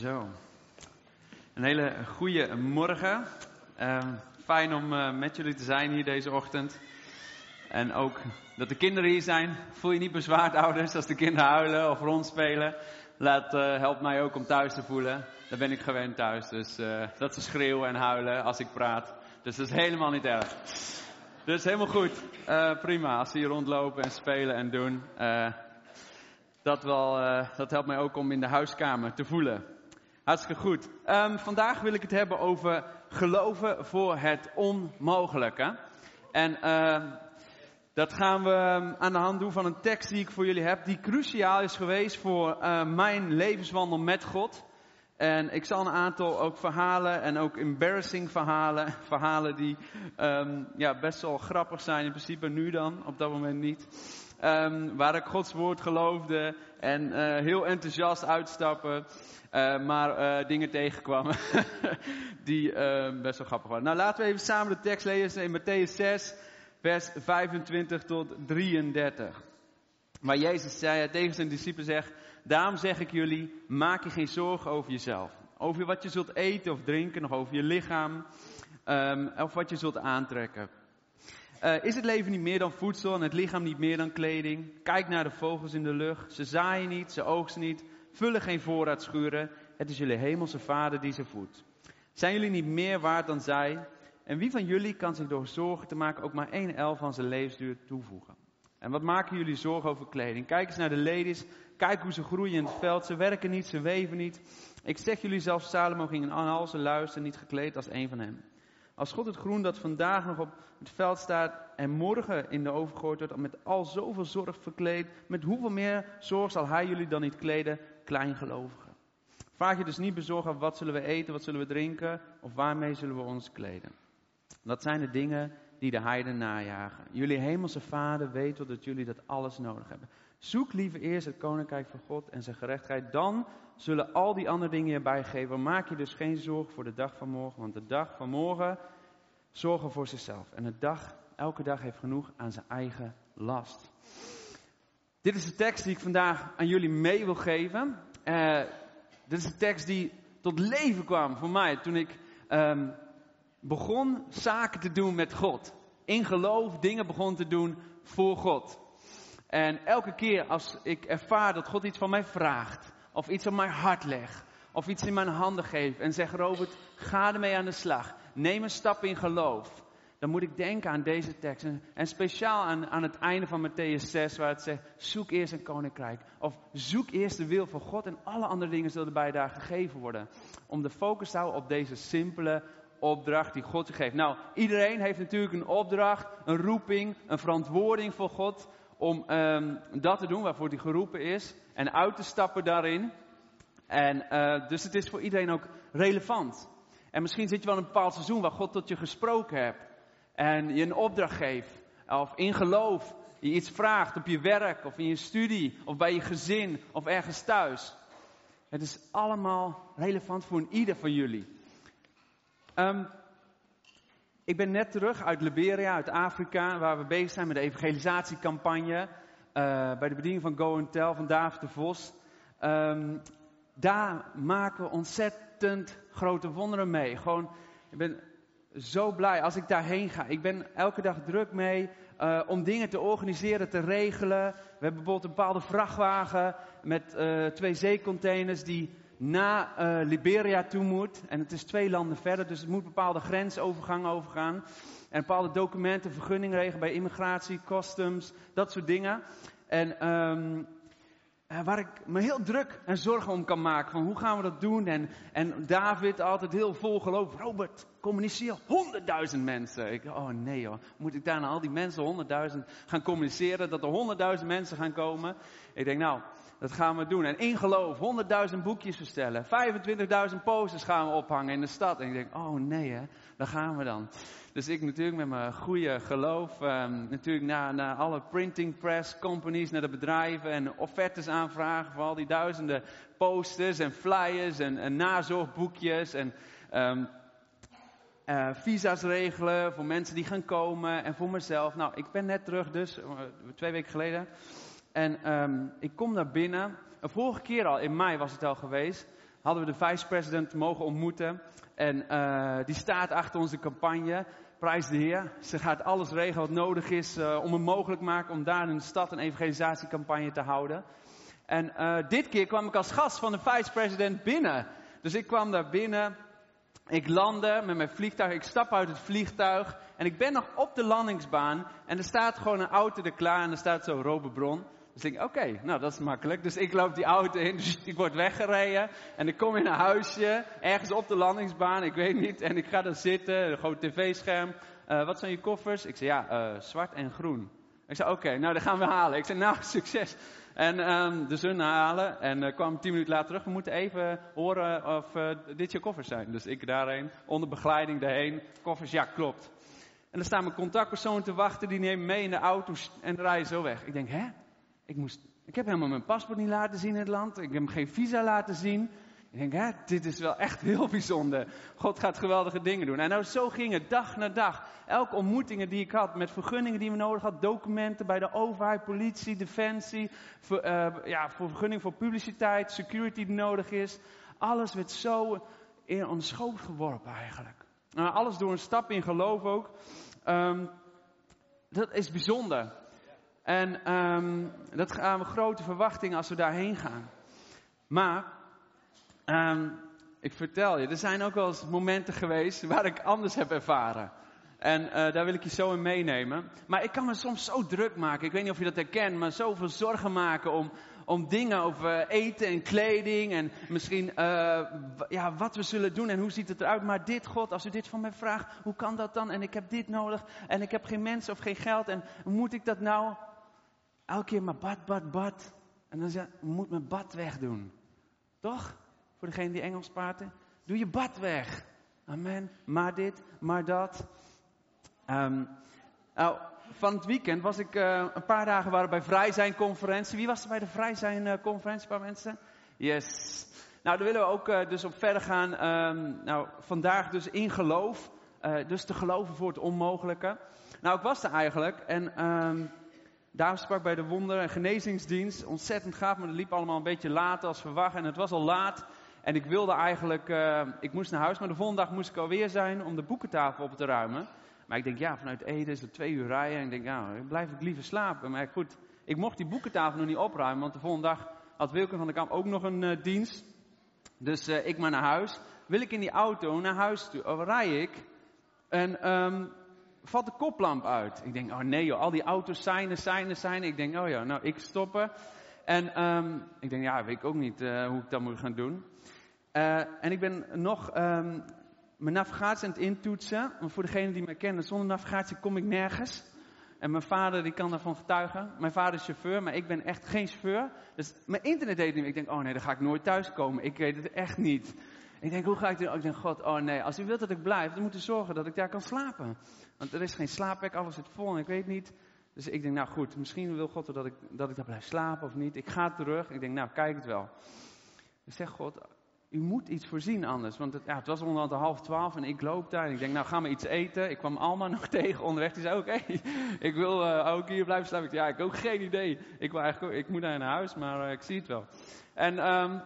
Zo. Een hele goede morgen. Ehm, fijn om eh, met jullie te zijn hier deze ochtend. En ook dat de kinderen hier zijn. Voel je niet bezwaard, ouders, als de kinderen huilen of rondspelen. Laat, eh, helpt mij ook om thuis te voelen. Daar ben ik gewend thuis. Dus eh, dat ze schreeuwen en huilen als ik praat. Dus dat is helemaal niet erg. Dus helemaal goed. Prima. Als ze hier rondlopen en spelen en doen. dat, wel, dat helpt mij ook om in de huiskamer te voelen. Hartstikke goed. Ehm, vandaag wil ik het hebben over geloven voor het onmogelijke. En ehm, dat gaan we ehm, aan de hand doen van een tekst die ik voor jullie heb, die cruciaal is geweest voor mijn levenswandel met God. En ik zal een aantal ook verhalen en ook embarrassing verhalen, verhalen die ja, best wel grappig zijn in principe nu dan, op dat moment niet. Ehm, waar ik Gods woord geloofde en eh, heel enthousiast uitstappen, eh, maar eh, dingen tegenkwamen die eh, best wel grappig waren. Nou, laten we even samen de tekst lezen in Matthäus 6, vers 25 tot 33. Waar Jezus zei, tegen zijn discipelen zegt, daarom zeg ik jullie, maak je geen zorgen over jezelf. Over wat je zult eten of drinken, nog over je lichaam, ehm, of wat je zult aantrekken. Eh, is het leven niet meer dan voedsel en het lichaam niet meer dan kleding? Kijk naar de vogels in de lucht. Ze zaaien niet, ze oogsten niet, vullen geen voorraadschuren. Het is jullie hemelse vader die ze voedt. Zijn jullie niet meer waard dan zij? En wie van jullie kan zich door zorgen te maken ook maar één elf van zijn levensduur toevoegen? En wat maken jullie zorgen over kleding? Kijk eens naar de ladies. Kijk hoe ze groeien in het veld. Ze werken niet, ze weven niet. Ik zeg jullie zelfs, Salomo ging in al zijn luister niet gekleed als een van hen. Als God het groen dat vandaag nog op het veld staat en morgen in de oven gegooid wordt, met al zoveel zorg verkleed, met hoeveel meer zorg zal hij jullie dan niet kleden, kleingelovigen? Vraag je dus niet bezorgd af wat zullen we eten, wat zullen we drinken of waarmee zullen we ons kleden. Dat zijn de dingen die de heiden najagen. Jullie hemelse vader weet dat jullie dat alles nodig hebben. Zoek liever eerst het koninkrijk van God en zijn gerechtigheid. Dan zullen al die andere dingen je bijgeven. Maak je dus geen zorgen voor de dag van morgen. Want de dag van morgen zorgen voor zichzelf. En de dag, elke dag heeft genoeg aan zijn eigen last. Dit is de tekst die ik vandaag aan jullie mee wil geven. Eh, dit is de tekst die tot leven kwam voor mij toen ik ehm, begon zaken te doen met God. In geloof dingen begon te doen voor God. En elke keer als ik ervaar dat God iets van mij vraagt, of iets op mijn hart legt, of iets in mijn handen geeft en zegt Robert, ga ermee aan de slag. Neem een stap in geloof. Dan moet ik denken aan deze tekst. En, speciaal aan, aan het einde van Matthäus 6, waar het zegt, zoek eerst een koninkrijk. Of zoek eerst de wil van God en alle andere dingen zullen erbij daar gegeven worden. Om de focus te houden op deze simpele opdracht die God je geeft. Nou, iedereen heeft natuurlijk een opdracht, een roeping, een verantwoording voor God om um, dat te doen waarvoor hij geroepen is en uit te stappen daarin. En uh, dus het is voor iedereen ook relevant. En misschien zit je wel een bepaald seizoen waar God tot je gesproken hebt en je een opdracht geeft of in geloof je iets vraagt op je werk of in je studie of bij je gezin of ergens thuis. Het is allemaal relevant voor ieder van jullie. Um, ik ben net terug uit Liberia, uit Afrika, waar we bezig zijn met de evangelisatiecampagne. Uh, bij de bediening van Go and Tell van David de Vos. Um, daar maken we ontzettend grote wonderen mee. Gewoon, ik ben zo blij als ik daarheen ga. Ik ben elke dag druk mee uh, om dingen te organiseren, te regelen. We hebben bijvoorbeeld een bepaalde vrachtwagen met uh, twee zeecontainers die naar uh, Liberia toe moet. En het is twee landen verder, dus het moet bepaalde grensovergangen overgaan. En bepaalde documenten, vergunningen regelen bij immigratie, customs, dat soort dingen. En um, uh, waar ik me heel druk en zorgen om kan maken. Van hoe gaan we dat doen? En, en David altijd heel vol geloof. Robert, communiceer honderdduizend mensen. Ik, oh nee hoor, moet ik daar naar al die mensen honderdduizend gaan communiceren? Dat er honderdduizend mensen gaan komen? Ik denk nou, dat gaan we doen. En in geloof, 100.000 boekjes verstellen. 25.000 posters gaan we ophangen in de stad. En ik denk, oh nee hè, daar gaan we dan. Dus ik natuurlijk met mijn goede geloof, um, natuurlijk naar, naar alle printing press companies, naar de bedrijven en offertes aanvragen voor al die duizenden posters en flyers en, en nazorgboekjes en um, uh, visa's regelen voor mensen die gaan komen en voor mezelf. Nou, ik ben net terug dus, uh, twee weken geleden. En um, ik kom daar binnen. Een vorige keer al, in mei was het al geweest. hadden we de vice-president mogen ontmoeten. En uh, die staat achter onze campagne. Prijs de Heer. Ze gaat alles regelen wat nodig is uh, om het mogelijk te maken om daar in de stad een evangelisatiecampagne te houden. En uh, dit keer kwam ik als gast van de vice-president binnen. Dus ik kwam daar binnen. Ik landde met mijn vliegtuig. Ik stap uit het vliegtuig. En ik ben nog op de landingsbaan. En er staat gewoon een auto er klaar. En er staat zo Robebron. Dus ik oké, nou dat is makkelijk. Dus ik loop die auto in, dus ik word weggereden. En ik kom in een huisje, ergens op de landingsbaan, ik weet niet. En ik ga daar zitten, groot tv-scherm. Uh, wat zijn je koffers? Ik zei, ja, uh, zwart en groen. Ik zei, oké, nou dat gaan we halen. Ik zei, nou, succes. En um, de zon halen en uh, kwam tien minuten later terug. We moeten even horen of dit je koffers zijn. Dus ik daarheen, onder begeleiding daarheen. Koffers, ja, klopt. En dan staan mijn contactpersoon te wachten, die neemt mee in de auto en rijden zo weg. Ik denk, hè? Ik, moest, ik heb helemaal mijn paspoort niet laten zien in het land. Ik heb hem geen visa laten zien. Ik denk, hè, dit is wel echt heel bijzonder. God gaat geweldige dingen doen. En nou, zo ging het dag na dag. Elke ontmoetingen die ik had met vergunningen die we nodig hadden, documenten bij de overheid, politie, defensie, uh, ja, voor vergunning voor publiciteit, security die nodig is. Alles werd zo in ons schoot geworpen eigenlijk. Nou, alles door een stap in geloof ook. Um, dat is bijzonder. En um, dat gaan we grote verwachtingen als we daarheen gaan. Maar, um, ik vertel je, er zijn ook wel eens momenten geweest waar ik anders heb ervaren. En uh, daar wil ik je zo in meenemen. Maar ik kan me soms zo druk maken. Ik weet niet of je dat herkent, maar zoveel zorgen maken om, om dingen over eten en kleding. En misschien uh, ja, wat we zullen doen en hoe ziet het eruit. Maar dit, God, als u dit van mij vraagt, hoe kan dat dan? En ik heb dit nodig. En ik heb geen mensen of geen geld. En moet ik dat nou? Elke keer maar bad, bad, bad. En dan zeg je, moet mijn bad wegdoen. Toch? Voor degene die Engels praten. Doe je bad weg. Amen. Maar dit, maar dat. Um, nou, van het weekend was ik uh, een paar dagen waren bij Vrij Zijn conferentie. Wie was er bij de Vrij Zijn conferentie, paar mensen? Yes. Nou, daar willen we ook uh, dus op verder gaan. Um, nou, vandaag dus in geloof. dus te geloven voor het onmogelijke. Nou, ik was er eigenlijk en um, daar sprak bij de wonder- en genezingsdienst. Ontzettend gaaf, maar het liep allemaal een beetje later als verwacht. En het was al laat. En ik wilde eigenlijk, uh, ik moest naar huis, maar de volgende dag moest ik alweer zijn om de boekentafel op te ruimen. Maar ik denk, ja, vanuit Ede is het twee uur rijden. En ik denk, ja, blijf ik liever slapen. Maar goed, ik mocht die boekentafel nog niet opruimen, want de volgende dag had Wilke van der Kamp ook nog een uh, dienst. Dus uh, ik maar naar huis. Wil ik in die auto naar huis toe, rij ik. En um, valt de koplamp uit. Ik denk, oh nee al die auto's zijn zijn zijn. Ik denk, oh ja, nou ik stoppen. En um, ik denk, ja, weet ik ook niet uh, hoe ik dat moet gaan doen. Uh, en ik ben nog um, mijn navigatie aan het intoetsen. Want voor degenen die mij kennen, zonder navigatie kom ik nergens. En mijn vader die kan daarvan getuigen. Mijn vader is chauffeur, maar ik ben echt geen chauffeur. Dus mijn internet deed niet. Ik denk, oh nee, dan ga ik nooit thuiskomen. Ik weet het echt niet. Ik denk, hoe ga ik doen? Ik denk, God, oh nee, als u wilt dat ik blijf, dan moet u zorgen dat ik daar kan slapen. Want er is geen slaapplek, alles zit vol en ik weet niet. Dus ik denk, nou goed, misschien wil God dat ik, dat ik daar blijf slapen of niet. Ik ga terug. Ik denk, nou, kijk het wel. Ik zeg, God, u moet iets voorzien anders. Want het, ja, het was onderhand half twaalf en ik loop daar. En ik denk, nou, ga maar iets eten. Ik kwam Alma nog tegen onderweg. Die zei, oké, ik wil uh, ook hier blijven slapen. Ik ja, ik ook geen idee. Ik, wil eigenlijk, ik moet naar huis, maar uh, ik zie het wel. En... Um,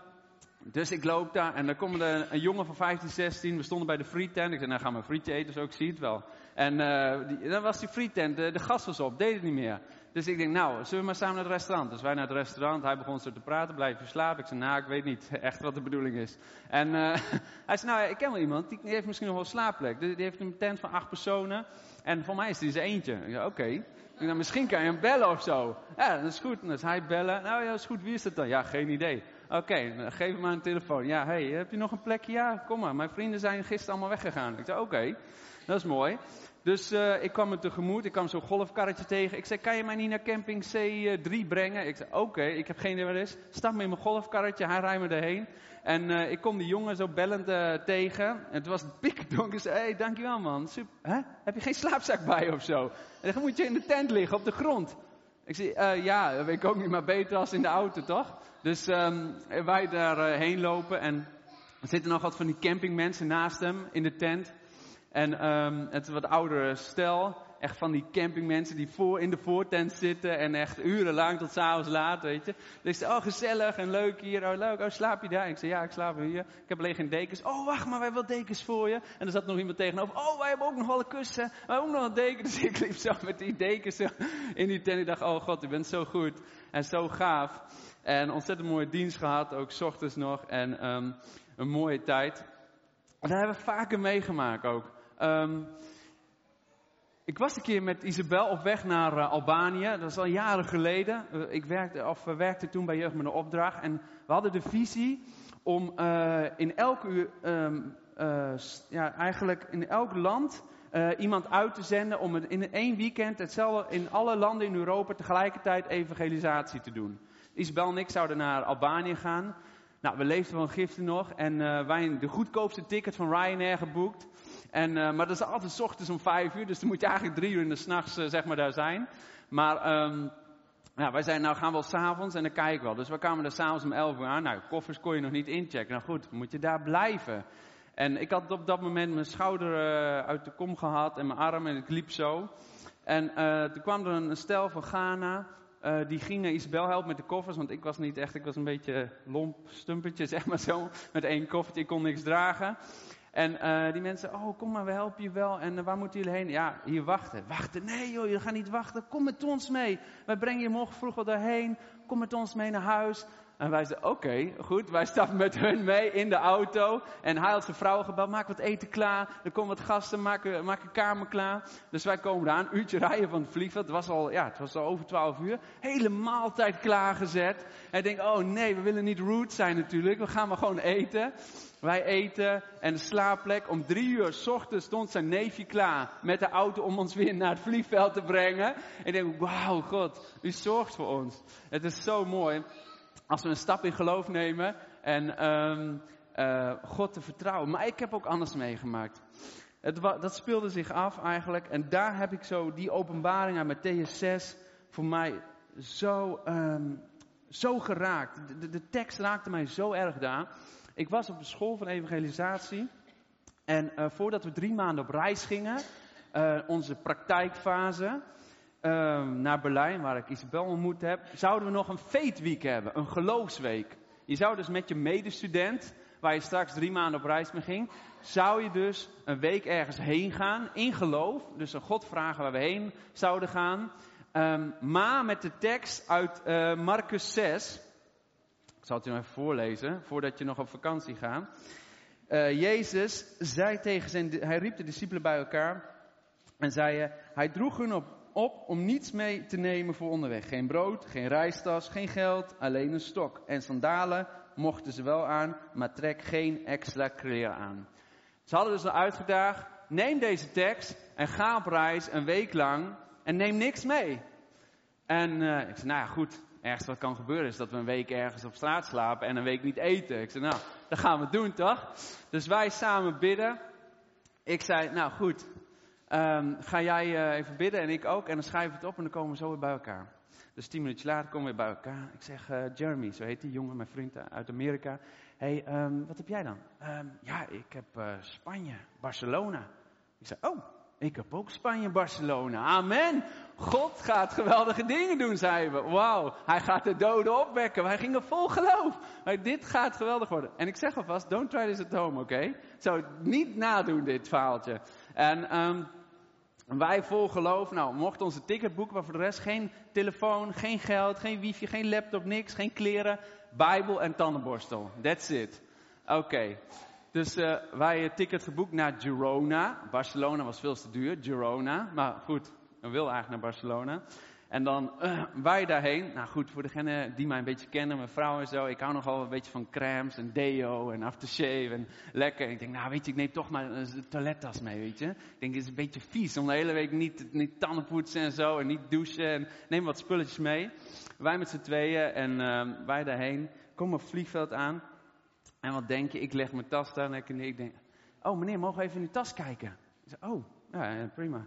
dus ik loop daar en dan komt er een jongen van 15, 16. We stonden bij de frietent. Ik zei, nou gaan we een frietje eten, zo ik zie het wel. En uh, dan was die frietent, de, de gas was op, deed het niet meer. Dus ik denk, nou, zullen we maar samen naar het restaurant? Dus wij naar het restaurant, hij begon zo te praten, blijf je slapen? Ik zei, nou, ik weet niet echt wat de bedoeling is. En uh, hij zei, nou, ik ken wel iemand, die heeft misschien nog wel een slaapplek. Die, heeft een tent van acht personen. En voor mij is die zijn eentje. Ik zei, oké. Okay. Nou, misschien kan je hem bellen of zo. Ja, dat is goed. Dus hij bellen. Nou ja, dat is goed. Wie is het dan? Ja, geen idee. Oké, geef hem maar een telefoon. Ja, hey, heb je nog een plekje? Ja, kom maar. Mijn vrienden zijn gisteren allemaal weggegaan. Ik zei, oké, dat is mooi. Dus uh, ik kwam hem tegemoet. Ik kwam zo'n golfkarretje tegen. Ik zei, kan je mij niet naar camping C3 brengen? Ik zei, oké, ik heb geen idee waar het is. Stap me in mijn golfkarretje. Hij rijdt me erheen. En uh, ik kom die jongen zo bellend tegen. En het was pikdonker. Ik zei, hey, dankjewel man. Super. Hè? Heb je geen slaapzak bij of zo? En dan moet je in de tent liggen, op de grond. Ik zei, uh, ja, dat weet ik ook niet, maar beter als in de auto, toch? Dus um, wij daar uh, heen lopen en er zitten nog wat van die campingmensen naast hem in de tent. En um, het wat oudere stel. Echt van die campingmensen die voor, in de voortent zitten en echt urenlang tot s'avonds laat, weet je. Dus oh gezellig en leuk hier, oh leuk, oh slaap je daar? Ik zei ja, ik slaap hier. Ik heb alleen geen dekens. Oh wacht maar, wij hebben wel dekens voor je. En er zat nog iemand tegenover. Oh, wij hebben ook nog wel een kussen. Wij hebben ook nog een deken. Dus ik liep zo met die dekens in die tent. Ik dacht, oh god, u bent zo goed en zo gaaf. En ontzettend mooie dienst gehad, ook s ochtends nog. En um, een mooie tijd. En dat hebben we vaker meegemaakt ook. Um, ik was een keer met Isabel op weg naar uh, Albanië. Dat is al jaren geleden. Uh, ik werkte, of, uh, werkte toen bij Jeugd met een opdracht. En we hadden de visie om in elk uur, um, ja, eigenlijk in elk land iemand uit te zenden. Om in één weekend hetzelfde in alle landen in Europa tegelijkertijd evangelisatie te doen. Isabel en ik zouden naar Albanië gaan. Nou, we leefden van giften nog. En wij de goedkoopste ticket van Ryanair geboekt. En, uh, maar dat is altijd s ochtends om vijf uur, dus dan moet je eigenlijk drie uur in de s'nachts uh, zeg maar daar zijn. Maar um, wij zeiden, nou gaan we wel s'avonds en dan kijk ik wel. Dus we kwamen er s'avonds om elf uur aan. Nou, koffers kon je nog niet inchecken. Nou goed, moet je daar blijven. En ik had op dat moment mijn schouder uh, uit de kom gehad en mijn arm en ik liep zo. En toen kwam er een, stel van Ghana. Uh, die gingen Isabel helpen met de koffers, want ik was niet echt, ik was een beetje lomp, stumpertje, zeg maar zo. Met één koffertje, ik kon niks dragen. En uh, die mensen, oh kom maar, we helpen je wel. En uh, waar moeten jullie heen? Ja, hier wachten. Wachten? Nee joh, je gaat niet wachten. Kom met ons mee. Wij brengen je morgen vroeg wel daarheen. Kom met ons mee naar huis. En wij zeiden, oké, goed. Wij stappen met hun mee in de auto. En hij had zijn vrouw gebeld, maak wat eten klaar. Er komen wat gasten, maak, maak een kamer klaar. Dus wij komen daar, een uurtje rijden van het vliegveld. Het was al, ja, het was al over twaalf uur. Hele maaltijd klaargezet. Hij denkt, oh nee, we willen niet rude zijn natuurlijk. We gaan maar gewoon eten. Wij eten en de slaapplek. Om drie uur s ochtends stond zijn neefje klaar met de auto om ons weer naar het vliegveld te brengen. En ik denk, wauw God, u zorgt voor ons. Het is zo mooi als we een stap in geloof nemen en um, uh, God te vertrouwen. Maar ik heb ook anders meegemaakt. Het, dat speelde zich af eigenlijk. En daar heb ik zo die openbaring aan Matthäus 6 voor mij zo, um, zo geraakt. De, tekst raakte mij zo erg daar. Ik was op de school van evangelisatie. En uh, voordat we drie maanden op reis gingen, uh, onze praktijkfase uh, naar Berlijn, waar ik Isabel ontmoet heb, zouden we nog een feetweek hebben, een geloofsweek. Je zou dus met je medestudent, waar je straks drie maanden op reis mee ging, zou je dus een week ergens heen gaan in geloof. Dus een God vragen waar we heen zouden gaan. Um, maar met de tekst uit uh, Marcus 6 zal het u nog even voorlezen, voordat je nog op vakantie gaat. Uh, Jezus zei tegen zijn, hij riep de discipelen bij elkaar en zei, hij droeg hun op, op om niets mee te nemen voor onderweg. Geen brood, geen reistas, geen geld, alleen een stok. En sandalen mochten ze wel aan, maar trek geen extra kleren aan. Ze hadden dus al uitgedaagd, neem deze tekst en ga op reis een week lang en neem niks mee. En uh, ik zei, nou ja, goed, ergste wat kan gebeuren is dat we een week ergens op straat slapen en een week niet eten. Ik zei, nou, dat gaan we doen toch? Dus wij samen bidden. Ik zei, nou goed, um, ga jij uh, even bidden en ik ook. En dan schrijven we het op en dan komen we zo weer bij elkaar. Dus tien minuutjes later komen we weer bij elkaar. Ik zeg, uh, Jeremy, zo heet die jongen, mijn vriend uit Amerika. Hé, hey, um, wat heb jij dan? Um, ja, ik heb Spanje, Barcelona. Ik zei, oh, ik heb ook Spanje, Barcelona. Amen. God gaat geweldige dingen doen, zeiden we. Wauw, hij gaat de doden opwekken. Wij gingen vol geloof. Maar dit gaat geweldig worden. En ik zeg alvast, don't try this at home, oké? Okay? Zo, niet nadoen dit verhaaltje. En wij vol geloof, nou, mochten onze ticket boeken, maar voor de rest geen telefoon, geen geld, geen wifi, geen laptop, niks, geen kleren, bijbel en tandenborstel. That's it. Oké. Dus uh, wij een ticket geboekt naar Girona. Barcelona was veel te duur, Girona. Maar goed, we wilden eigenlijk naar Barcelona. En dan uh, wij daarheen. Nou goed, voor degenen die mij een beetje kennen, mijn vrouw en zo. Ik hou nogal een beetje van crèmes en deo en aftershave en lekker. En ik denk, nou weet je, ik neem toch maar een toilettas mee, weet je. Ik denk, het is een beetje vies om de hele week niet, niet poetsen en zo en niet douchen. En neem wat spulletjes mee. Wij met z'n tweeën en uh, wij daarheen. Komen op vliegveld aan. En wat denk je? Ik leg mijn tas daar en ik denk, oh meneer, mogen we even in uw tas kijken? Oh, ja, prima.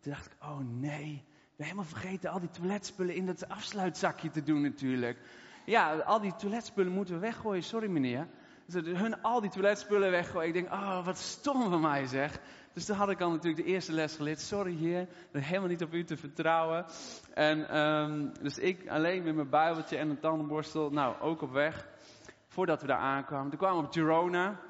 Toen dacht ik, oh nee, helemaal vergeten al die toiletspullen in dat afsluitzakje te doen natuurlijk. Ja, al die toiletspullen moeten we weggooien, sorry meneer. Ze hun al die toiletspullen weggooien. Ik denk, oh, wat stom van mij zeg. Dus toen had ik al natuurlijk de eerste les geleerd. Sorry heer, ben helemaal niet op u te vertrouwen. En um, dus ik alleen met mijn bijbeltje en een tandenborstel, nou ook op weg. Voordat we daar aankwamen. Toen kwamen we op Girona.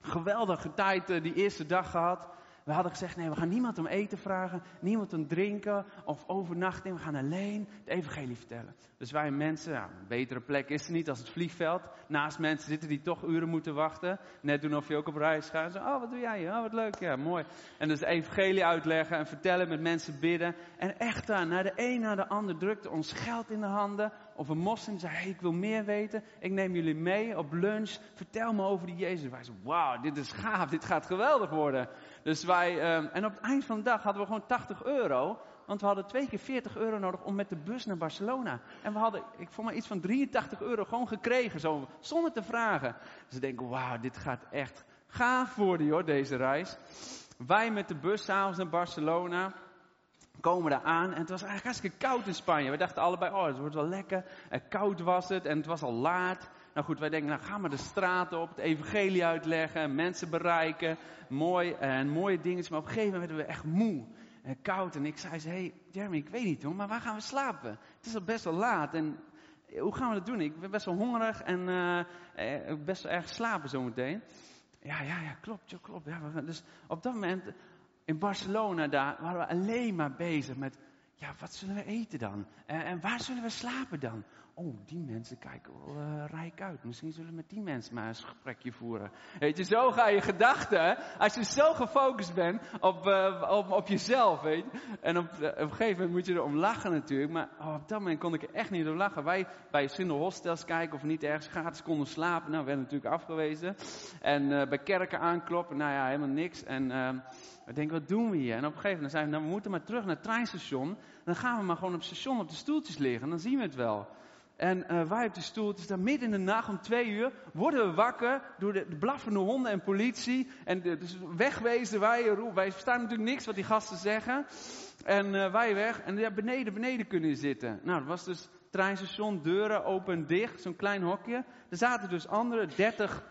Geweldige tijd uh, die eerste dag gehad. We hadden gezegd, nee, we gaan niemand om eten vragen, niemand om drinken of overnachting. We gaan alleen het evangelie vertellen. Dus wij mensen, een betere plek is er niet als het vliegveld. Naast mensen zitten die toch uren moeten wachten. Net doen of je ook op reis gaat. Zo, oh, wat doe jij hier? Oh, wat leuk. Ja, mooi. En dus evangelie uitleggen en vertellen, met mensen bidden. En echt daar, naar de een naar de ander drukte ons geld in de handen. Of een moslim zei, ik wil meer weten. Ik neem jullie mee op lunch. Vertel me over die Jezus. Wij zeiden, wauw, dit is gaaf. Dit gaat geweldig worden. Dus wij, um, en op het eind van de dag hadden we gewoon 80 euro. Want we hadden twee keer 40 euro nodig om met de bus naar Barcelona. En we hadden, ik vond maar iets van 83 euro gewoon gekregen, zo, zonder te vragen. Dus ik denk, wauw, dit gaat echt gaaf worden hoor, deze reis. Wij met de bus s'avonds naar Barcelona komen daar aan en het was eigenlijk hartstikke koud in Spanje. We dachten allebei, oh, het wordt wel lekker. En koud was het en het was al laat. Nou goed, wij denken, nou gaan we de straten op, het evangelie uitleggen, mensen bereiken, mooi en mooie dingen. Maar op een gegeven moment werden we echt moe en koud. En ik zei ze, hey Jeremy, ik weet niet hoor, maar waar gaan we slapen? Het is al best wel laat en hoe gaan we dat doen? Ik ben best wel hongerig en uh, best wel erg slapen zometeen. Ja, ja, ja, klopt, klopt. Ja, dus op dat moment in Barcelona daar waren we alleen maar bezig met, ja, wat zullen we eten dan? En, en waar zullen we slapen dan? Oh, die mensen kijken wel uh, rijk uit. Misschien zullen we met die mensen maar een gesprekje voeren. Weet je, zo ga je gedachten. Als je zo gefocust bent op, uh, op, op jezelf, weet je. En op, uh, op een gegeven moment moet je er om lachen natuurlijk. Maar oh, op dat moment kon ik er echt niet om lachen. Wij bij verschillende hostels kijken of niet ergens gratis konden slapen. Nou, we werden natuurlijk afgewezen. En bij kerken aankloppen. Nou ja, helemaal niks. En ehm, we denken, wat doen we hier? En op een gegeven moment zeiden we, nou, we moeten maar terug naar het treinstation. Dan gaan we maar gewoon op het station op de stoeltjes liggen. Dan zien we het wel. En uh, wij op de stoel, het is daar midden in de nacht om twee uur, worden we wakker door de, de blaffende honden en politie. En dus wegwezen, wij, wij verstaan natuurlijk niks wat die gasten zeggen. En uh, wij weg. En ja, beneden, beneden kunnen zitten. Nou, dat was dus treinstation, deuren open en dicht, zo'n klein hokje. Er zaten dus andere 30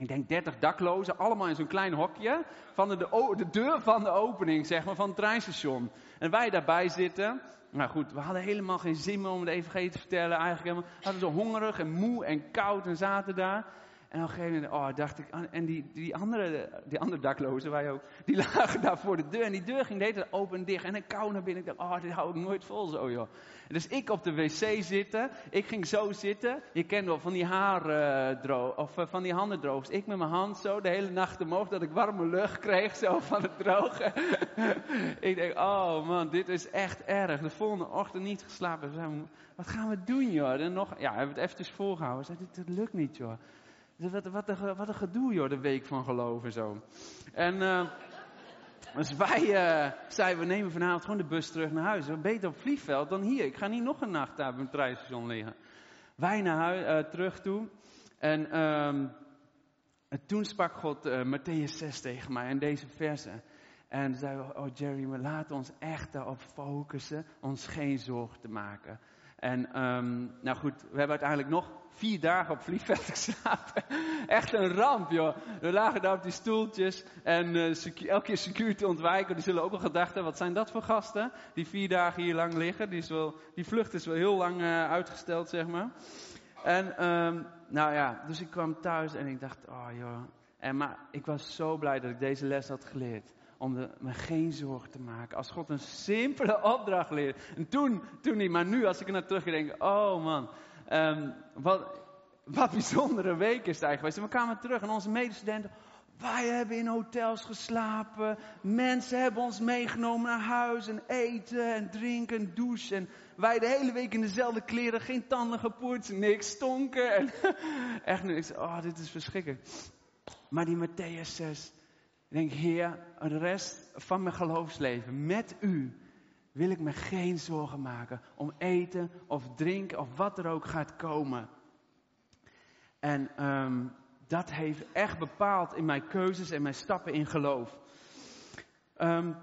ik denk 30 daklozen, allemaal in zo'n klein hokje. Van de, de, de, deur van de opening, zeg maar, van het treinstation. En wij daarbij zitten. Nou goed, we hadden helemaal geen zin meer om de evangelie te vertellen. Eigenlijk helemaal, hadden zo hongerig en moe en koud en zaten daar. En op een gegeven moment, oh, dacht ik, en die, die, andere, die andere daklozen, wij ook, die lagen daar voor de deur. En die deur ging de hele open en dicht. En een kou naar binnen. Ik dacht, oh, dit hou ik nooit vol zo, joh. Dus ik op de wc zitten. Ik ging zo zitten. Je kent wel van die haardroog, of uh, van die handendroogers. Ik met mijn hand zo de hele nacht omhoog, dat ik warme lucht kreeg, zo van het drogen. ik denk, oh man, dit is echt erg. De volgende ochtend niet geslapen. Wat gaan we doen, joh? En nog, ja, hebben het eventjes volgehouden. Zei, dit, dit lukt niet, joh. Wat, wat, een, wat een gedoe joh, de week van geloof en zo. En uh, dus wij uh, zeiden, we nemen vanavond gewoon de bus terug naar huis. Beter op vliegveld dan hier. Ik ga niet nog een nacht daar op een treinstation liggen. Wij naar huis, uh, terug toe. En um, toen sprak God Matthäus 6 tegen mij in deze verse. En we, oh Jerry, we laten ons echt daarop focussen, ons geen zorgen te maken. En um, nou goed, we hebben uiteindelijk nog vier dagen op vliegveld geslapen. Echt een ramp, joh. We lagen daar op die stoeltjes en uh, elke keer security ontwijken. Die zullen ook wel gedacht hebben, wat zijn dat voor gasten? Die vier dagen hier lang liggen. Die, is wel, die vlucht is wel heel lang uh, uitgesteld, zeg maar. En um, nou ja, dus ik kwam thuis en ik dacht, oh joh. En, maar ik was zo blij dat ik deze les had geleerd om me geen zorgen te maken. Als God een simpele opdracht leert. En toen, toen niet, maar nu als ik er naar terug denk, oh man, um, wat, wat bijzondere week is het eigenlijk geweest. En we kwamen terug en onze medestudenten, wij hebben in hotels geslapen. Mensen hebben ons meegenomen naar huis en eten en drinken en douchen. En wij de hele week in dezelfde kleren, geen tanden gepoetst, niks stonken. En echt zei, oh dit is verschrikkelijk. Maar die Matthäus 6, ik denk, Heer, de rest van mijn geloofsleven met u wil ik me geen zorgen maken om eten of drinken of wat er ook gaat komen. En um, dat heeft echt bepaald in mijn keuzes en mijn stappen in geloof. Um,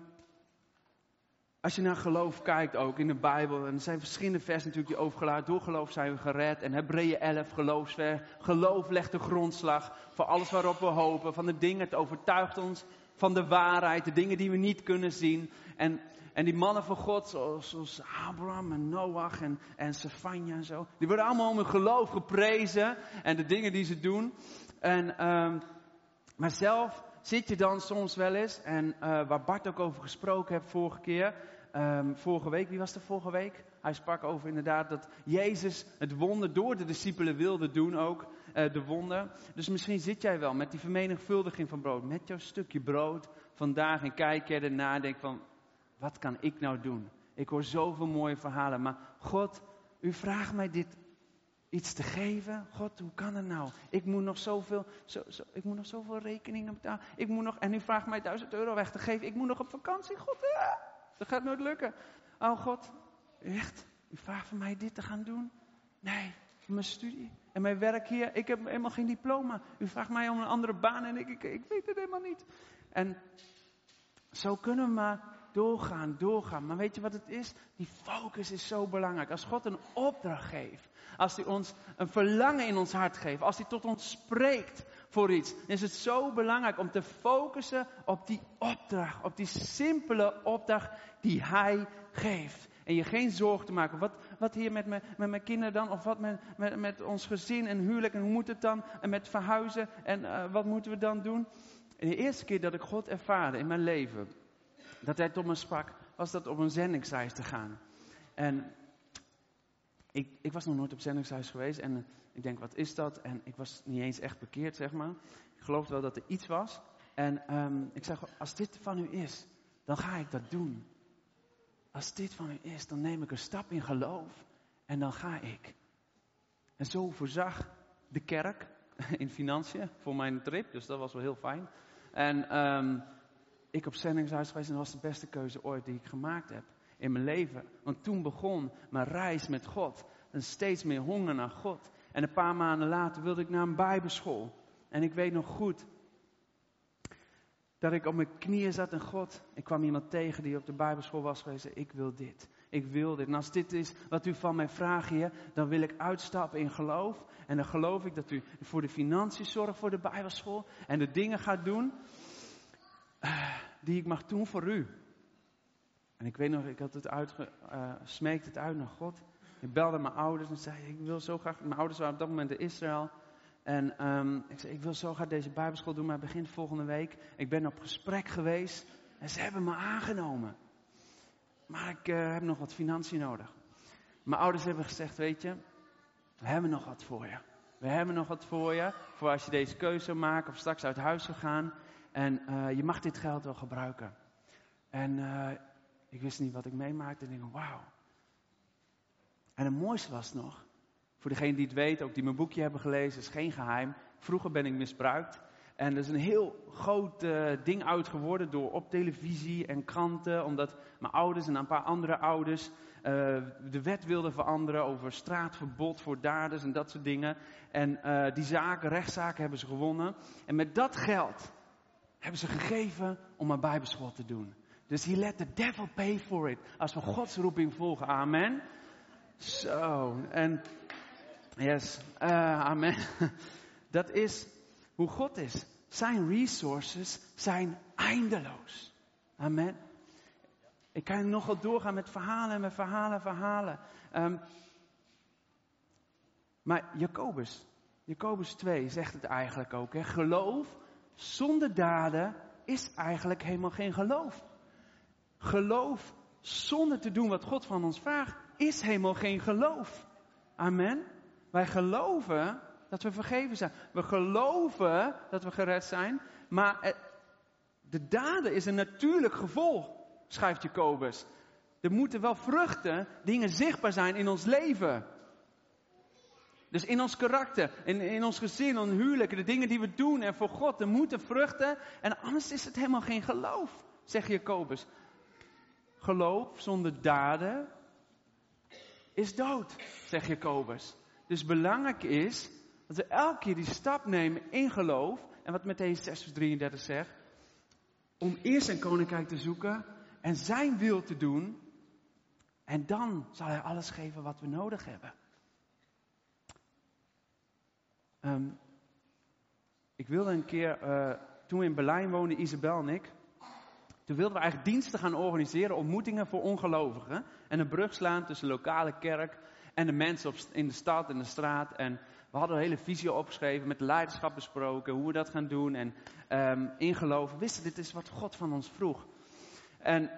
als je naar geloof kijkt ook in de Bijbel, en er zijn verschillende versen natuurlijk die overgelaten, door geloof zijn we gered. En Hebreeën 11, geloofsver, geloof legt de grondslag voor alles waarop we hopen, van de dingen, het overtuigt ons van de waarheid, de dingen die we niet kunnen zien. En, en die mannen van God, zoals, Abraham en Noach en, en en zo, die worden allemaal om hun geloof geprezen en de dingen die ze doen. En, um, maar zelf zit je dan soms wel eens, en uh, waar Bart ook over gesproken heeft vorige keer, um, vorige week, wie was er vorige week? Hij sprak over inderdaad dat Jezus het wonder door de discipelen wilde doen ook, uh, de wonder. Dus misschien zit jij wel met die vermenigvuldiging van brood, met jouw stukje brood vandaag en kijk je ernaar en denk van, wat kan ik nou doen? Ik hoor zoveel mooie verhalen, maar God, u vraagt mij dit iets te geven. God, hoe kan het nou? Ik moet nog zoveel, zo, zo, ik moet nog zoveel rekeningen betalen. Ik moet nog, en u vraagt mij duizend euro weg te geven. Ik moet nog op vakantie. God, dat gaat nooit lukken. Oh God, echt? U vraagt van mij dit te gaan doen? Nee, mijn studie en mijn werk hier. Ik heb helemaal geen diploma. U vraagt mij om een andere baan en ik, ik, ik weet het helemaal niet. En zo kunnen we maar doorgaan, doorgaan. Maar weet je wat het is? Die focus is zo belangrijk. Als God een opdracht geeft, als hij ons een verlangen in ons hart geeft, als hij tot ons spreekt voor iets, dan is het zo belangrijk om te focussen op die opdracht, op die simpele opdracht die hij geeft. En je geen zorgen te maken. Wat, wat hier met, me, met mijn kinderen dan? Of wat met, met, met ons gezin en huwelijk? En hoe moet het dan? En met verhuizen? En uh, wat moeten we dan doen? En de eerste keer dat ik God ervaarde in mijn leven, dat hij tot me sprak, was dat op een zendingsreis te gaan. En ik, ik was nog nooit op zendingsreis geweest en ik denk, wat is dat? En ik was niet eens echt bekeerd, zeg maar. Ik geloofde wel dat er iets was. En um, ik zeg, als dit van u is, dan ga ik dat doen. Als dit van u is, dan neem ik een stap in geloof en dan ga ik. En zo voorzag de kerk in financiën voor mijn trip, dus dat was wel heel fijn. En um, ik op zendingshuis geweest en dat was de beste keuze ooit die ik gemaakt heb in mijn leven. Want toen begon mijn reis met God. En steeds meer honger naar God. En een paar maanden later wilde ik naar een bijbelschool. En ik weet nog goed dat ik op mijn knieën zat en God. Ik kwam iemand tegen die op de bijbelschool was geweest. Ik wil dit. Ik wil dit. En als dit is wat u van mij vraagt, Heer, dan wil ik uitstappen in geloof. En dan geloof ik dat u voor de financiën zorgt voor de bijbelschool. En de dingen gaat doen die ik mag doen voor u. En ik weet nog, ik had het uitge, uh, smeekt het uit naar God. Ik belde mijn ouders en zei, ik wil zo graag, mijn ouders waren op dat moment in Israël. En um, ik zei, ik wil zo graag deze bijbelschool doen, maar begin volgende week. Ik ben op gesprek geweest en ze hebben me aangenomen. Maar ik uh, heb nog wat financiën nodig. Mijn ouders hebben gezegd, weet je, we hebben nog wat voor je. We hebben nog wat voor je, voor als je deze keuze maken of straks uit huis zou gaan. En uh, je mag dit geld wel gebruiken. En uh, ik wist niet wat ik meemaakte. En ik dacht, wauw. En het mooiste was nog, voor degene die het weet, ook die mijn boekje hebben gelezen, is geen geheim. Vroeger ben ik misbruikt. En er is een heel groot uh, ding uit geworden door op televisie en kranten, omdat mijn ouders en een paar andere ouders de wet wilden veranderen over straatverbod voor daders en dat soort dingen. En die zaken, rechtszaken hebben ze gewonnen. En met dat geld hebben ze gegeven om een bijbelschool te doen. Dus he let the devil pay for it. Als we Gods roeping volgen. Amen. Zo. En, yes. Uh, amen. Dat is hoe God is. Zijn resources zijn eindeloos. Amen. Ik kan nogal doorgaan met verhalen, met verhalen, verhalen. Um, maar Jacobus, Jacobus 2 zegt het eigenlijk ook. Hè? Geloof zonder daden is eigenlijk helemaal geen geloof. Geloof zonder te doen wat God van ons vraagt is helemaal geen geloof. Amen. Wij geloven dat we vergeven zijn. We geloven dat we gered zijn. Maar de daden is een natuurlijk gevolg, schrijft Jacobus. Er moeten wel vruchten, dingen zichtbaar zijn in ons leven. Dus in ons karakter, in, in ons gezin, in huwelijk, de dingen die we doen en voor God, er moeten vruchten. En anders is het helemaal geen geloof, zegt Jacobus. Geloof zonder daden is dood, zegt Jacobus. Dus belangrijk is dat we elke keer die stap nemen in geloof. En wat Matthäus 6 vers 33 zegt. Om eerst zijn koninkrijk te zoeken en zijn wil te doen. En dan zal hij alles geven wat we nodig hebben. Ehm, ik wilde een keer, uh, toen we in Berlijn woonden, Isabel en ik, toen wilden we eigenlijk diensten gaan organiseren, ontmoetingen voor ongelovigen. En een brug slaan tussen de lokale kerk en de mensen op, in de stad en de straat. En we hadden een hele visie opgeschreven, met de leiderschap besproken, hoe we dat gaan doen. En um, ingeloven, wisten dit is wat God van ons vroeg. En uh,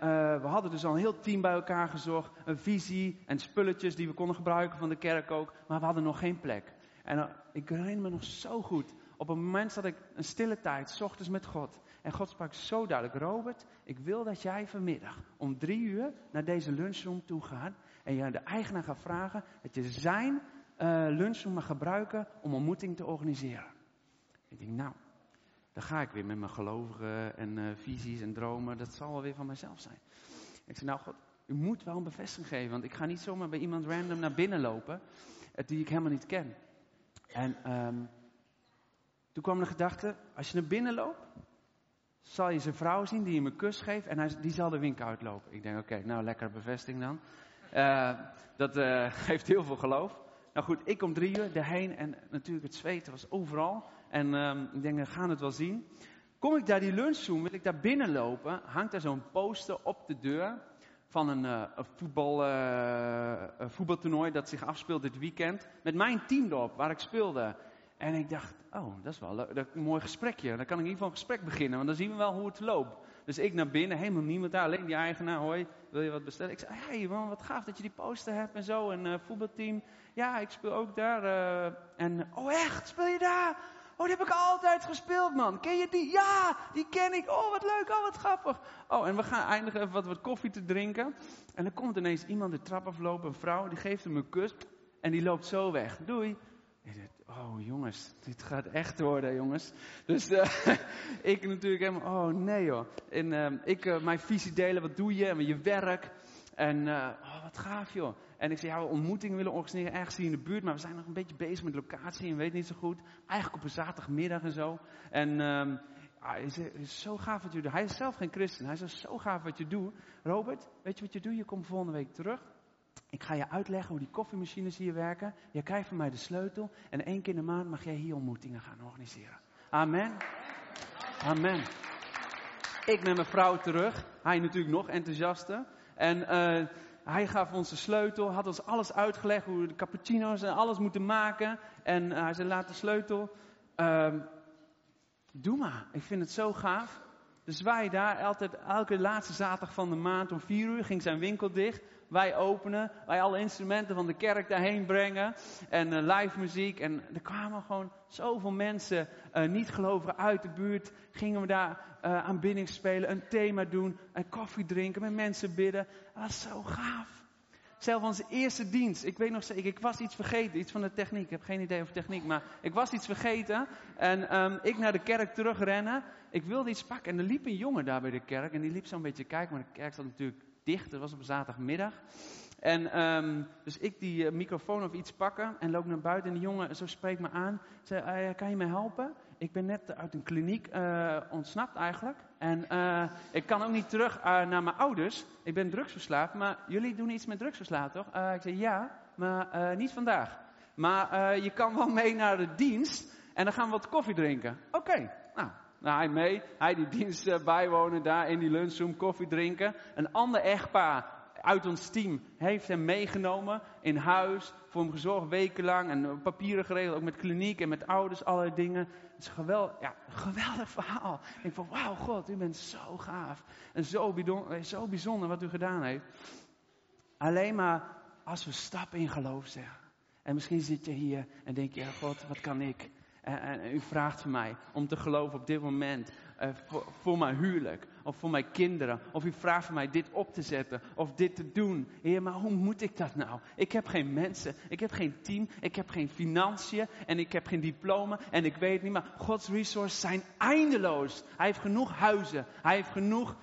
we hadden dus al een heel team bij elkaar gezocht, een visie en spulletjes die we konden gebruiken van de kerk ook. Maar we hadden nog geen plek. En uh, ik herinner me nog zo goed, op een moment zat ik een stille tijd, s ochtends met God. En God sprak zo duidelijk, Robert, ik wil dat jij vanmiddag om drie uur naar deze lunchroom toe gaat. En je de eigenaar gaat vragen dat je zijn uh, lunchroom mag gebruiken om ontmoeting te organiseren. Ik denk, nou, dan ga ik weer met mijn gelovigen en uh, visies en dromen. Dat zal wel weer van mezelf zijn. Ik zei, nou God, u moet wel een bevestiging geven. Want ik ga niet zomaar bij iemand random naar binnen lopen. Eh, die ik helemaal niet ken. En um, toen kwam de gedachte, als je naar binnen loopt, zal je zijn vrouw zien die hem een kus geeft en hij, die zal de winkel uitlopen. Ik denk, oké, nou lekker bevestiging dan. Uh, dat uh, geeft heel veel geloof. Nou goed, ik kom drie uur erheen en natuurlijk het zweten was overal. En um, ik denk, we gaan het wel zien. Kom ik daar die lunchroom, wil ik daar binnenlopen, hangt er zo'n poster op de deur van een, een, voetbal, een voetbaltoernooi dat zich afspeelt dit weekend. Met mijn team erop, waar ik speelde. En ik dacht, oh, dat is wel leuk, een mooi gesprekje. Dan kan ik in ieder geval een gesprek beginnen, want dan zien we wel hoe het loopt. Dus ik naar binnen, helemaal niemand daar, alleen die eigenaar, hoi, wil je wat bestellen? Ik zei, hey man, wat gaaf dat je die poster hebt en zo, een uh, voetbalteam. Ja, ik speel ook daar. En, oh echt, speel je daar? Oh, die heb ik altijd gespeeld, man. Ken je die? Ja, die ken ik. Oh, wat leuk. Oh, wat grappig. Oh, en we gaan eindigen even wat, wat koffie te drinken. En dan komt ineens iemand de trap aflopen, een vrouw, die geeft hem een kus. En die loopt zo weg. Doei. Oh jongens, dit gaat echt worden, jongens. Dus uh, ik natuurlijk helemaal, oh nee joh. En uh, ik, uh, mijn visie delen, wat doe je en je werk. En oh, wat gaaf joh. En ik zei, ja, we ontmoetingen willen organiseren ergens hier in de buurt, maar we zijn nog een beetje bezig met locatie en weet niet zo goed. Eigenlijk op een zaterdagmiddag en zo. En um, ah, hij het is zo gaaf wat je doet. Hij is zelf geen christen. Hij zei, zo gaaf wat je doet. Robert, weet je wat je doet? Je komt volgende week terug. Ik ga je uitleggen hoe die koffiemachines hier werken. Je krijgt van mij de sleutel. En één keer in de maand mag jij hier ontmoetingen gaan organiseren. Amen. Amen. Ik met mijn vrouw terug. Hij natuurlijk nog enthousiaster. En uh, hij gaf ons de sleutel, had ons alles uitgelegd hoe we de cappuccino's en alles moeten maken. En uh, hij zei, laat de sleutel. Uh, doe maar, ik vind het zo gaaf. Dus wij daar, altijd, elke laatste zaterdag van de maand om vier uur ging zijn winkel dicht. Wij openen, wij alle instrumenten van de kerk daarheen brengen. En uh, live muziek. En er kwamen gewoon zoveel mensen, niet gelovigen uit de buurt. Gingen we daar uh, aanbidding spelen, een thema doen, en koffie drinken, met mensen bidden. Dat was zo gaaf. Zelf onze eerste dienst. Ik weet nog zeker, ik was iets vergeten, iets van de techniek. Ik heb geen idee over techniek, maar ik was iets vergeten. En um, ik naar de kerk terugrennen. Ik wilde iets pakken en er liep een jongen daar bij de kerk. En die liep zo'n beetje kijken, maar de kerk zat natuurlijk dicht. Het was op een zaterdagmiddag. En um, dus ik die uh, microfoon of iets pakken en loop naar buiten. En die jongen zo spreekt me aan. Zei, uh, kan je me helpen? Ik ben net uit een kliniek uh, ontsnapt eigenlijk. En uh, ik kan ook niet terug uh, naar mijn ouders. Ik ben drugsverslaafd. Maar jullie doen iets met drugsverslaafd, toch? Ik zei ja, maar niet vandaag. Maar je kan wel mee naar de dienst. En dan gaan we wat koffie drinken. Oké, nou, nou, hij mee. Hij die dienst bijwonen daar in die lunchroom, koffie drinken. Een ander echtpaar uit ons team heeft hem meegenomen in huis, voor hem gezorgd wekenlang en papieren geregeld, ook met kliniek en met ouders, allerlei dingen. Het is een geweldig, ja, geweldig verhaal. Ik van, wauw God, u bent zo gaaf en zo bijzonder, zo bijzonder wat u gedaan heeft. Alleen maar als we stappen in geloof zeggen. En misschien zit je hier en denk je, God, wat kan ik? En, en, u vraagt van mij om te geloven op dit moment voor, voor, mijn huwelijk of voor mijn kinderen. Of u vraagt van mij dit op te zetten of dit te doen. Heer, maar hoe moet ik dat nou? Ik heb geen mensen, ik heb geen team, ik heb geen financiën en ik heb geen diploma en ik weet niet. Maar Gods resources zijn eindeloos. Hij heeft genoeg huizen, hij heeft genoeg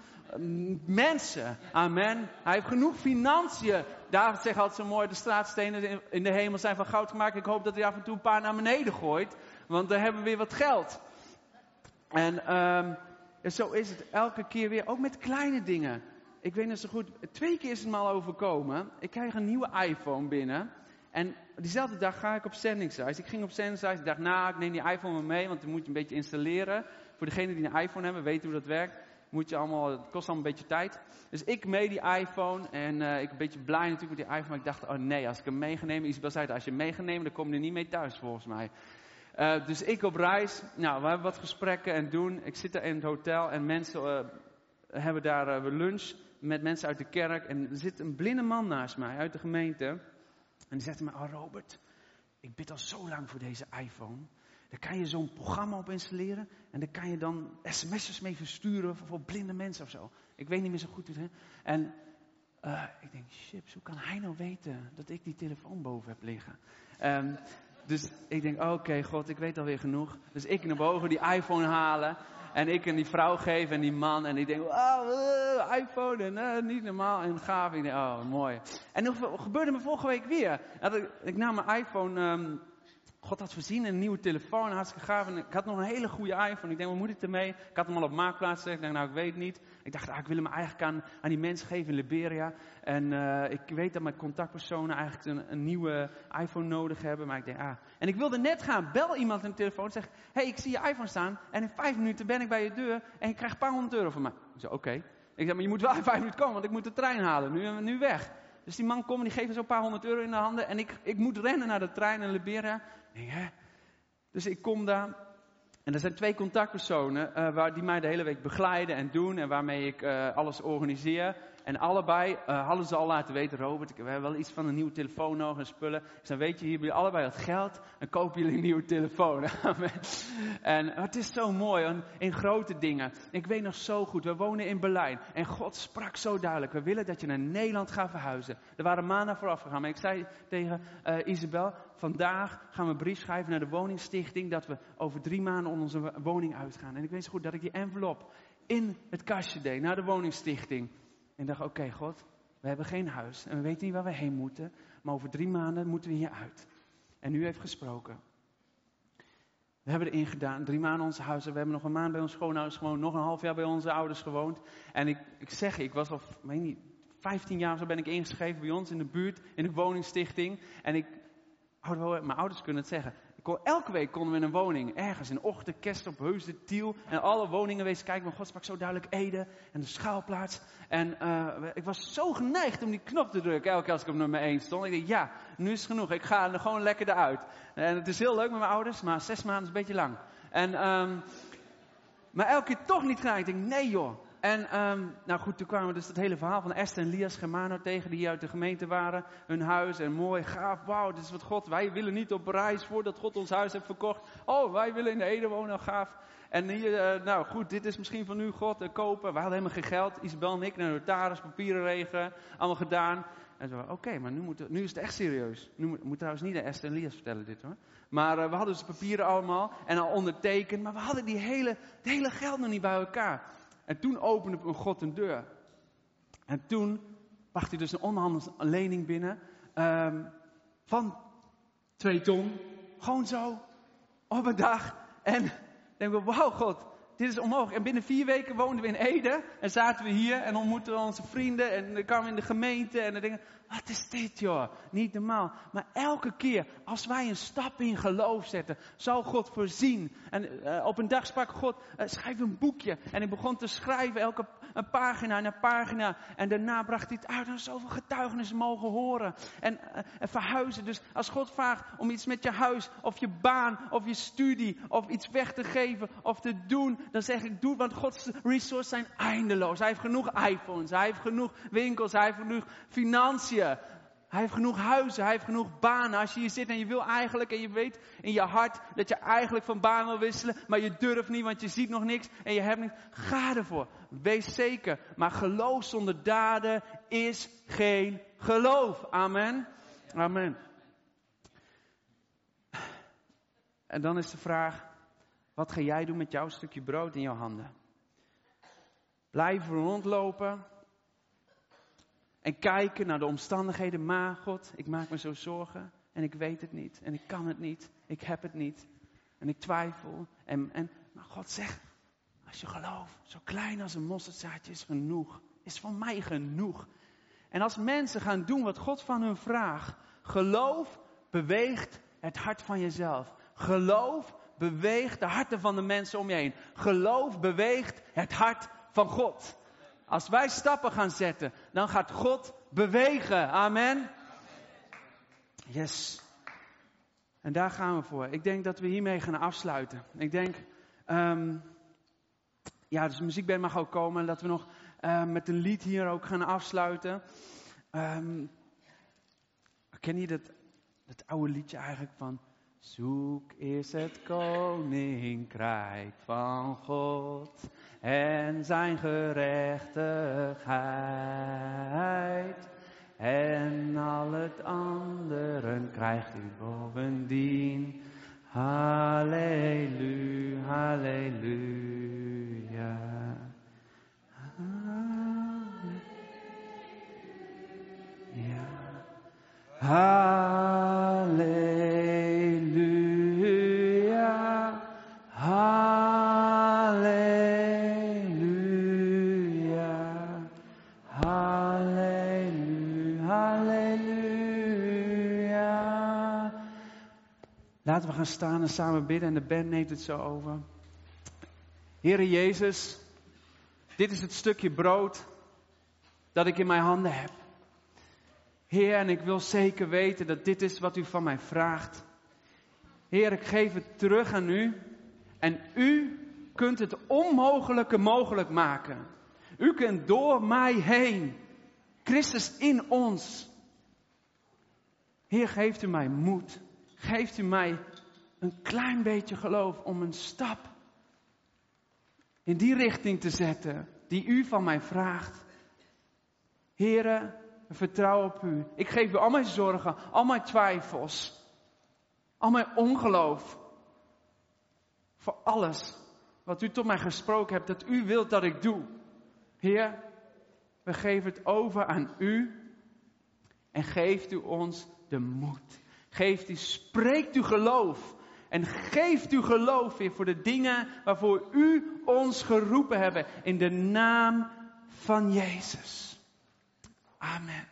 mensen. Amen. Hij heeft genoeg financiën. David zegt altijd zo mooi, de straatstenen in de hemel zijn van goud gemaakt. Ik hoop dat hij af en toe een paar naar beneden gooit. Want dan hebben we weer wat geld. En um, zo is het elke keer weer, ook met kleine dingen. ik weet nog zo goed, twee keer is het me al overkomen. Ik krijg een nieuwe iPhone binnen. En diezelfde dag ga ik op zendingsreis. Ik ging op zendingsreis. Ik dacht, nou, ik neem die iPhone mee, want dan moet je een beetje installeren. Voor degenen die een iPhone hebben, weten hoe dat werkt. Moet je allemaal, het kost allemaal een beetje tijd. Dus ik mee die iPhone. En uh, ik een beetje blij natuurlijk met die iPhone. Maar ik dacht, oh nee, als ik hem meegenomen. Isabel zei, als je hem dan kom je er niet mee thuis volgens mij. Uh, dus ik op reis. Nou, we hebben wat gesprekken en doen. Ik zit er in het hotel en mensen uh, hebben daar lunch met mensen uit de kerk. En er zit een blinde man naast mij uit de gemeente. En die zegt me, oh Robert, ik bid al zo lang voor deze iPhone. Daar kan je zo'n programma op installeren. En daar kan je dan sms'jes mee versturen voor, blinde mensen of zo. Ik weet niet meer zo goed het En ik denk, chips, hoe kan hij nou weten dat ik die telefoon boven heb liggen? Um, dus ik denk, oké, okay, God, ik weet alweer genoeg. Dus ik naar boven die iPhone halen. En ik en die vrouw geven en die man. En ik denk, oh, uh, iPhone en uh, niet normaal en gaaf. Ik denk, oh, mooi. En dat gebeurde me vorige week weer. Ik, ik nam mijn iPhone, um, God had voorzien een nieuwe telefoon, hartstikke gaaf. En ik had nog een hele goede iPhone. Ik denk, wat moet ik ermee? Ik had hem al op marktplaats. Ik dacht, nou, ik weet niet. Ik dacht, ah, ik wil hem eigenlijk aan, aan die mensen geven in Liberia. En uh, ik weet dat mijn contactpersonen eigenlijk een, een, nieuwe iPhone nodig hebben. Maar ik denk, ah. En ik wilde net gaan, bel iemand aan de telefoon en zeg, hey, ik zie je iPhone staan. En in vijf minuten ben ik bij je deur en je krijgt een paar honderd euro van mij. Ik zei, oké. Ik zei, maar je moet wel in vijf minuten komen, want ik moet de trein halen. Nu, nu weg. Dus die man komt en die geeft zo'n paar honderd euro in de handen. En ik, ik moet rennen naar de trein in Liberia. Denk, hè? Dus ik kom daar. En er zijn twee contactpersonen uh, waar, die mij de hele week begeleiden en doen. En waarmee ik uh, alles organiseer. En allebei uh, hadden ze al laten weten, Robert, we hebben wel iets van een nieuwe telefoon nodig en spullen. Dus dan weet je, hier hebben jullie allebei wat geld, dan kopen jullie een nieuwe telefoon. en het is zo mooi, in grote dingen. Ik weet nog zo goed, we wonen in Berlijn. En God sprak zo duidelijk, we willen dat je naar Nederland gaat verhuizen. Er waren maanden vooraf gegaan, maar ik zei tegen Isabel, vandaag gaan we een brief schrijven naar de woningstichting, dat we over drie maanden onze woning uitgaan. En ik weet goed dat ik die envelop in het kastje deed, naar de woningstichting. En dacht, oké God, we hebben geen huis en we weten niet waar we heen moeten. Maar over drie maanden moeten we hier uit. En u heeft gesproken. We hebben erin gedaan, drie maanden onze huis. We hebben nog een maand bij ons schoonouders gewoond, nog een half jaar bij onze ouders gewoond. En ik, ik zeg, ik was al, weet niet, 15 jaar zo ben ik ingeschreven bij ons in de buurt, in de woningstichting. En ik, mijn ouders kunnen het zeggen, elke week konden we in een woning, ergens in Ochten, Kerst op Heusden, Tiel. En alle woningen wezen kijken, maar God sprak zo duidelijk Ede en de schaalplaats. En uh, ik was zo geneigd om die knop te drukken elke keer als ik op nummer 1 stond. Ik dacht, ja, nu is het genoeg. Ik ga er gewoon lekker eruit. En het is heel leuk met mijn ouders, maar zes maanden is een beetje lang. En, um, maar elke keer toch niet gedaan. Ik denk, nee joh, en um, nou goed, toen kwamen we dus het hele verhaal van Esther en Lias Germano tegen, die uit de gemeente waren. Hun huis en mooi, gaaf, wauw, dit is wat God, wij willen niet op reis voordat God ons huis heeft verkocht. Oh, wij willen in de Ede wonen, gaaf. En hier, uh, nou goed, dit is misschien van u God, uh, kopen. We hadden helemaal geen geld. Isabel en ik naar notaris, papieren regelen, allemaal gedaan. En zo, oké, okay, maar nu, nu is het echt serieus. Nu moet, trouwens niet aan Esther en Lias vertellen dit hoor. Maar uh, we hadden dus de papieren allemaal en al ondertekend. Maar we hadden die hele, het hele geld nog niet bij elkaar. En toen opende God een deur. En toen bracht hij dus een onderhandelse lening binnen. Um, van twee ton. Gewoon zo. Op een dag. En denken we, wauw God, dit is onmogelijk. En binnen vier weken woonden we in Ede. En zaten we hier en ontmoetten we onze vrienden. En dan kwamen in de gemeente. En dan denken wat is dit joh? Niet normaal. Maar elke keer als wij een stap in geloof zetten, zal God voorzien. En uh, op een dag sprak God, uh, schrijf een boekje. En ik begon te schrijven, elke een pagina na pagina. En daarna bracht hij het uit en zoveel getuigenissen mogen horen. En, uh, en verhuizen. Dus als God vraagt om iets met je huis, of je baan, of je studie, of iets weg te geven, of te doen. Dan zeg ik, doe want Gods resources zijn eindeloos. Hij heeft genoeg iPhones, hij heeft genoeg winkels, hij heeft genoeg financiën. Hij heeft genoeg huizen, hij heeft genoeg banen. Als je hier zit en je wil eigenlijk en je weet in je hart dat je eigenlijk van baan wil wisselen, maar je durft niet, want je ziet nog niks en je hebt niks. Ga ervoor. Wees zeker. Maar geloof zonder daden is geen geloof. Amen. Amen. En dan is de vraag, wat ga jij doen met jouw stukje brood in jouw handen? Blijven rondlopen en kijken naar de omstandigheden. Maar God, ik maak me zo zorgen. En ik weet het niet. En ik kan het niet. Ik heb het niet. En ik twijfel. En, en, maar God zegt, als je gelooft, zo klein als een mosterdzaadje is genoeg is voor mij genoeg. En als mensen gaan doen wat God van hun vraagt, geloof beweegt het hart van jezelf. Geloof beweegt de harten van de mensen om je heen. Geloof beweegt het hart van God. Als wij stappen gaan zetten, dan gaat God bewegen. Amen. Yes. En daar gaan we voor. Ik denk dat we hiermee gaan afsluiten. Ik denk, um, ja, dus de muziekband mag ook komen. En dat we nog uh, met een lied hier ook gaan afsluiten. Um, ken je dat, dat oude liedje eigenlijk van... Zoek is het koninkrijk van God en zijn gerechtigheid. En al het andere krijgt u bovendien. Halleluja, halleluja. Ja. Halleluja. Gaan staan en samen bidden en de band neemt het zo over. Heere Jezus, dit is het stukje brood dat ik in mijn handen heb. Heer, en ik wil zeker weten dat dit is wat u van mij vraagt. Heer, ik geef het terug aan u. En u kunt het onmogelijke mogelijk maken. U kunt door mij heen. Christus in ons. Heer, geeft u mij moed. Geeft u mij een klein beetje geloof om een stap in die richting te zetten die u van mij vraagt. Heren, vertrouw op u. Ik geef u al mijn zorgen, al mijn twijfels, al mijn ongeloof. Voor alles wat u tot mij gesproken hebt, dat u wilt dat ik doe. Heer, we geven het over aan u en geeft u ons de moed. Geeft u, spreekt u geloof. En geeft u geloof weer voor de dingen waarvoor u ons geroepen hebben. In de naam van Jezus. Amen.